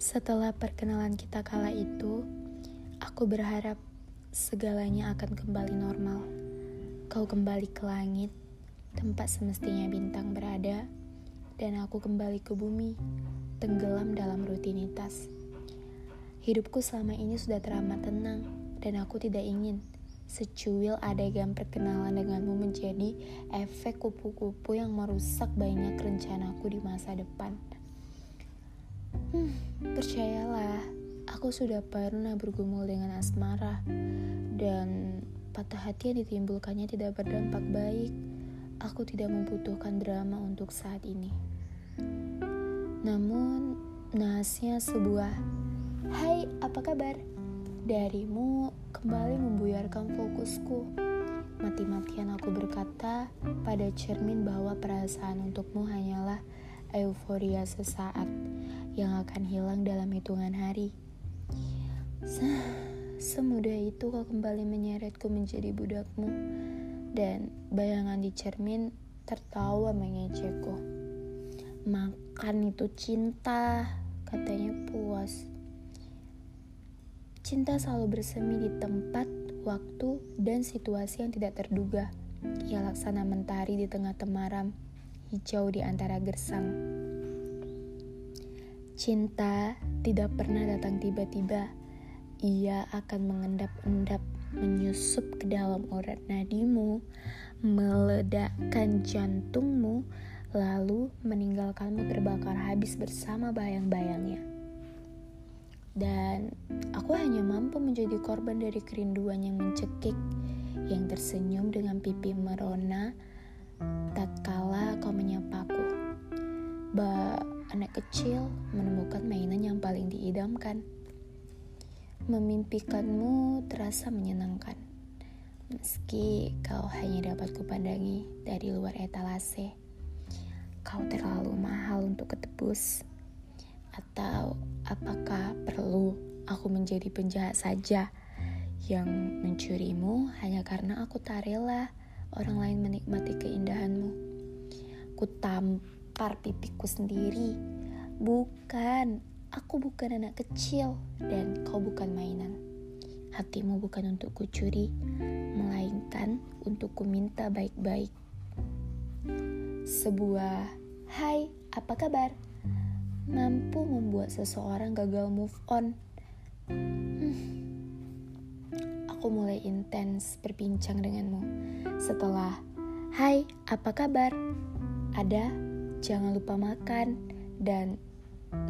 Setelah perkenalan kita kala itu, aku berharap segalanya akan kembali normal. Kau kembali ke langit, tempat semestinya bintang berada, dan aku kembali ke bumi, tenggelam dalam rutinitas. Hidupku selama ini sudah teramat tenang, dan aku tidak ingin secuil adegan perkenalan denganmu menjadi efek kupu-kupu yang merusak banyak rencanaku di masa depan. Hmm, percayalah, aku sudah pernah bergumul dengan asmara dan patah hati yang ditimbulkannya tidak berdampak baik. Aku tidak membutuhkan drama untuk saat ini. Namun, nahasnya sebuah Hai, apa kabar? Darimu kembali membuyarkan fokusku. Mati-matian aku berkata pada cermin bahwa perasaan untukmu hanyalah euforia sesaat yang akan hilang dalam hitungan hari. Semudah itu kau kembali menyeretku menjadi budakmu dan bayangan di cermin tertawa mengejekku. Makan itu cinta, katanya puas. Cinta selalu bersemi di tempat, waktu, dan situasi yang tidak terduga. Ia laksana mentari di tengah temaram, hijau di antara gersang. Cinta tidak pernah datang tiba-tiba. Ia akan mengendap-endap, menyusup ke dalam urat nadimu, meledakkan jantungmu, lalu meninggalkanmu terbakar habis bersama bayang-bayangnya. Dan aku hanya mampu menjadi korban dari kerinduan yang mencekik, yang tersenyum dengan pipi merona tatkala kau menyapaku. Ba anak kecil menemukan mainan yang paling diidamkan. Memimpikanmu terasa menyenangkan. Meski kau hanya dapat kupandangi dari luar etalase. Kau terlalu mahal untuk ketebus. Atau apakah perlu aku menjadi penjahat saja yang mencurimu hanya karena aku tak rela orang lain menikmati keindahanmu. Ku tampar pipiku sendiri. Bukan, aku bukan anak kecil dan kau bukan mainan. Hatimu bukan untuk kucuri, melainkan untuk kuminta baik-baik. Sebuah "Hai, apa kabar?" mampu membuat seseorang gagal move on. Hmm. Aku mulai intens berbincang denganmu. Setelah "Hai, apa kabar?" ada jangan lupa makan, dan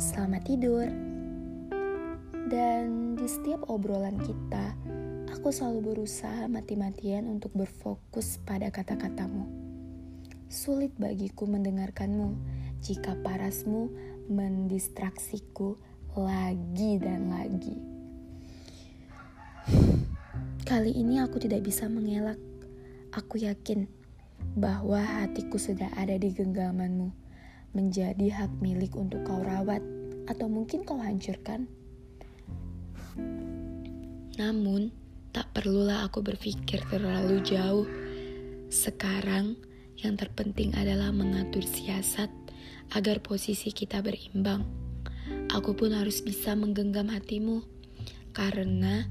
selamat tidur. Dan di setiap obrolan kita, aku selalu berusaha mati-matian untuk berfokus pada kata-katamu. Sulit bagiku mendengarkanmu jika parasmu mendistraksiku lagi dan lagi. Kali ini aku tidak bisa mengelak. Aku yakin bahwa hatiku sudah ada di genggamanmu menjadi hak milik untuk kau rawat, atau mungkin kau hancurkan. Namun, tak perlulah aku berpikir terlalu jauh. Sekarang, yang terpenting adalah mengatur siasat agar posisi kita berimbang. Aku pun harus bisa menggenggam hatimu, karena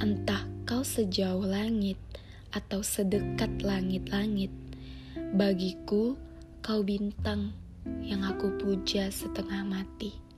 entah kau sejauh langit atau sedekat langit-langit, bagiku kau bintang yang aku puja setengah mati.